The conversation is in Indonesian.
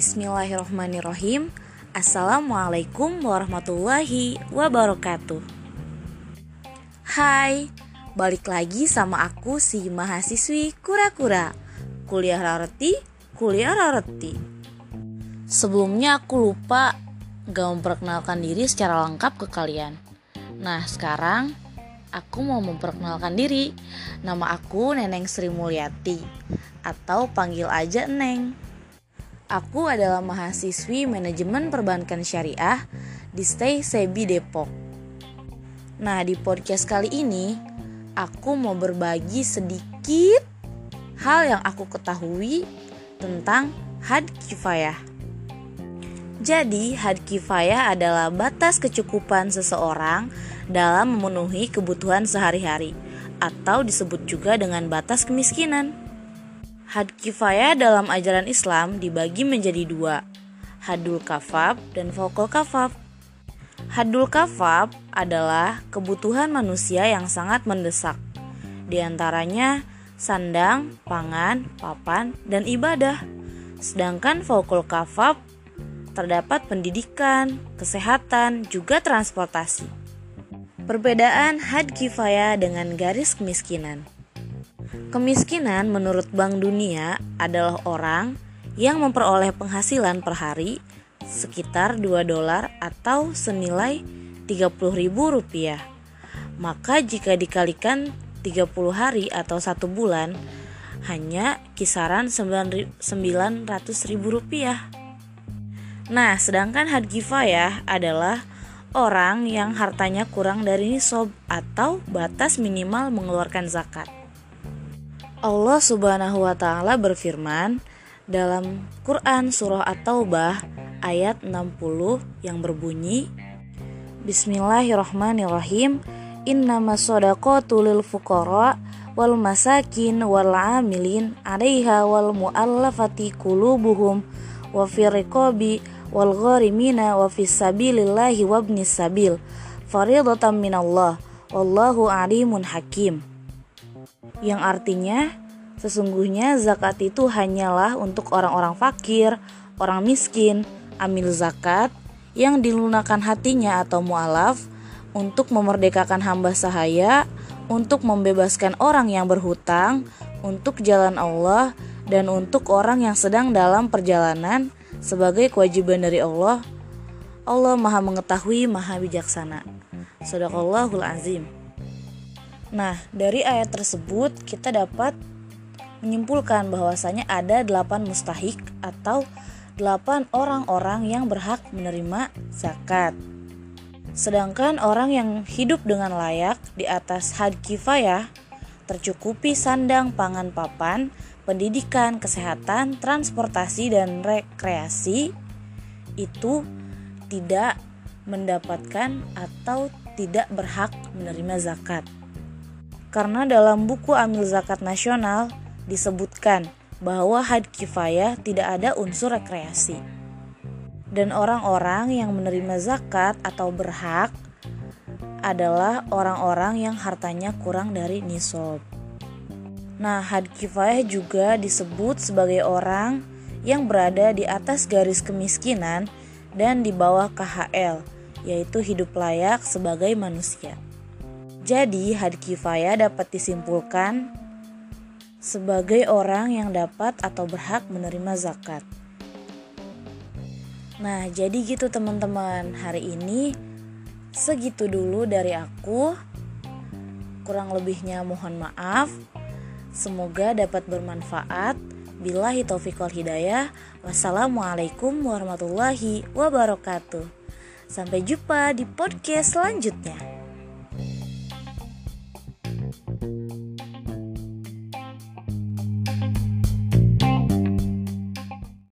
Bismillahirrahmanirrahim. Assalamualaikum warahmatullahi wabarakatuh. Hai, balik lagi sama aku si mahasiswi kura-kura. Kuliah rareti, kuliah rareti. Sebelumnya aku lupa gak memperkenalkan diri secara lengkap ke kalian. Nah, sekarang aku mau memperkenalkan diri. Nama aku Neneng Sri Mulyati atau panggil aja Neng. Aku adalah mahasiswi manajemen perbankan syariah di Stay Sebi Depok. Nah, di podcast kali ini aku mau berbagi sedikit hal yang aku ketahui tentang had kifayah. Jadi, had kifayah adalah batas kecukupan seseorang dalam memenuhi kebutuhan sehari-hari atau disebut juga dengan batas kemiskinan. Had kifayah dalam ajaran Islam dibagi menjadi dua, hadul kafab dan fokul kafab. Hadul kafab adalah kebutuhan manusia yang sangat mendesak. Di antaranya sandang, pangan, papan, dan ibadah. Sedangkan fokul kafab terdapat pendidikan, kesehatan, juga transportasi. Perbedaan had kifayah dengan garis kemiskinan. Kemiskinan menurut Bank Dunia adalah orang yang memperoleh penghasilan per hari sekitar 2 dolar atau senilai 30 ribu rupiah. Maka jika dikalikan 30 hari atau satu bulan, hanya kisaran 900 ribu rupiah. Nah, sedangkan had ya adalah orang yang hartanya kurang dari nisob atau batas minimal mengeluarkan zakat. Allah Subhanahu wa taala berfirman dalam Quran surah At-Taubah ayat 60 yang berbunyi Bismillahirrahmanirrahim. Innama sodaqatu lil fuqara wal masakin wal amilin 'alaiha wal mu'allafati qulubuhum wa fi wal gharimina wa fi sabilillahi wabnis sabil. Faridatan minallah. Wallahu alimun hakim yang artinya sesungguhnya zakat itu hanyalah untuk orang-orang fakir, orang miskin, amil zakat yang dilunakan hatinya atau mualaf untuk memerdekakan hamba sahaya, untuk membebaskan orang yang berhutang, untuk jalan Allah, dan untuk orang yang sedang dalam perjalanan sebagai kewajiban dari Allah. Allah Maha Mengetahui, Maha Bijaksana. Sadaqallahul Azim. Nah, dari ayat tersebut kita dapat menyimpulkan bahwasanya ada delapan mustahik atau delapan orang-orang yang berhak menerima zakat. Sedangkan orang yang hidup dengan layak di atas had kifayah tercukupi sandang pangan papan, pendidikan, kesehatan, transportasi dan rekreasi itu tidak mendapatkan atau tidak berhak menerima zakat. Karena dalam buku Amil Zakat Nasional disebutkan bahwa had kifayah tidak ada unsur rekreasi. Dan orang-orang yang menerima zakat atau berhak adalah orang-orang yang hartanya kurang dari nisob. Nah, had kifayah juga disebut sebagai orang yang berada di atas garis kemiskinan dan di bawah KHL, yaitu hidup layak sebagai manusia. Jadi, had kifayah dapat disimpulkan sebagai orang yang dapat atau berhak menerima zakat. Nah, jadi gitu teman-teman. Hari ini segitu dulu dari aku. Kurang lebihnya mohon maaf. Semoga dapat bermanfaat. Billahi taufiq wal hidayah. Wassalamualaikum warahmatullahi wabarakatuh. Sampai jumpa di podcast selanjutnya.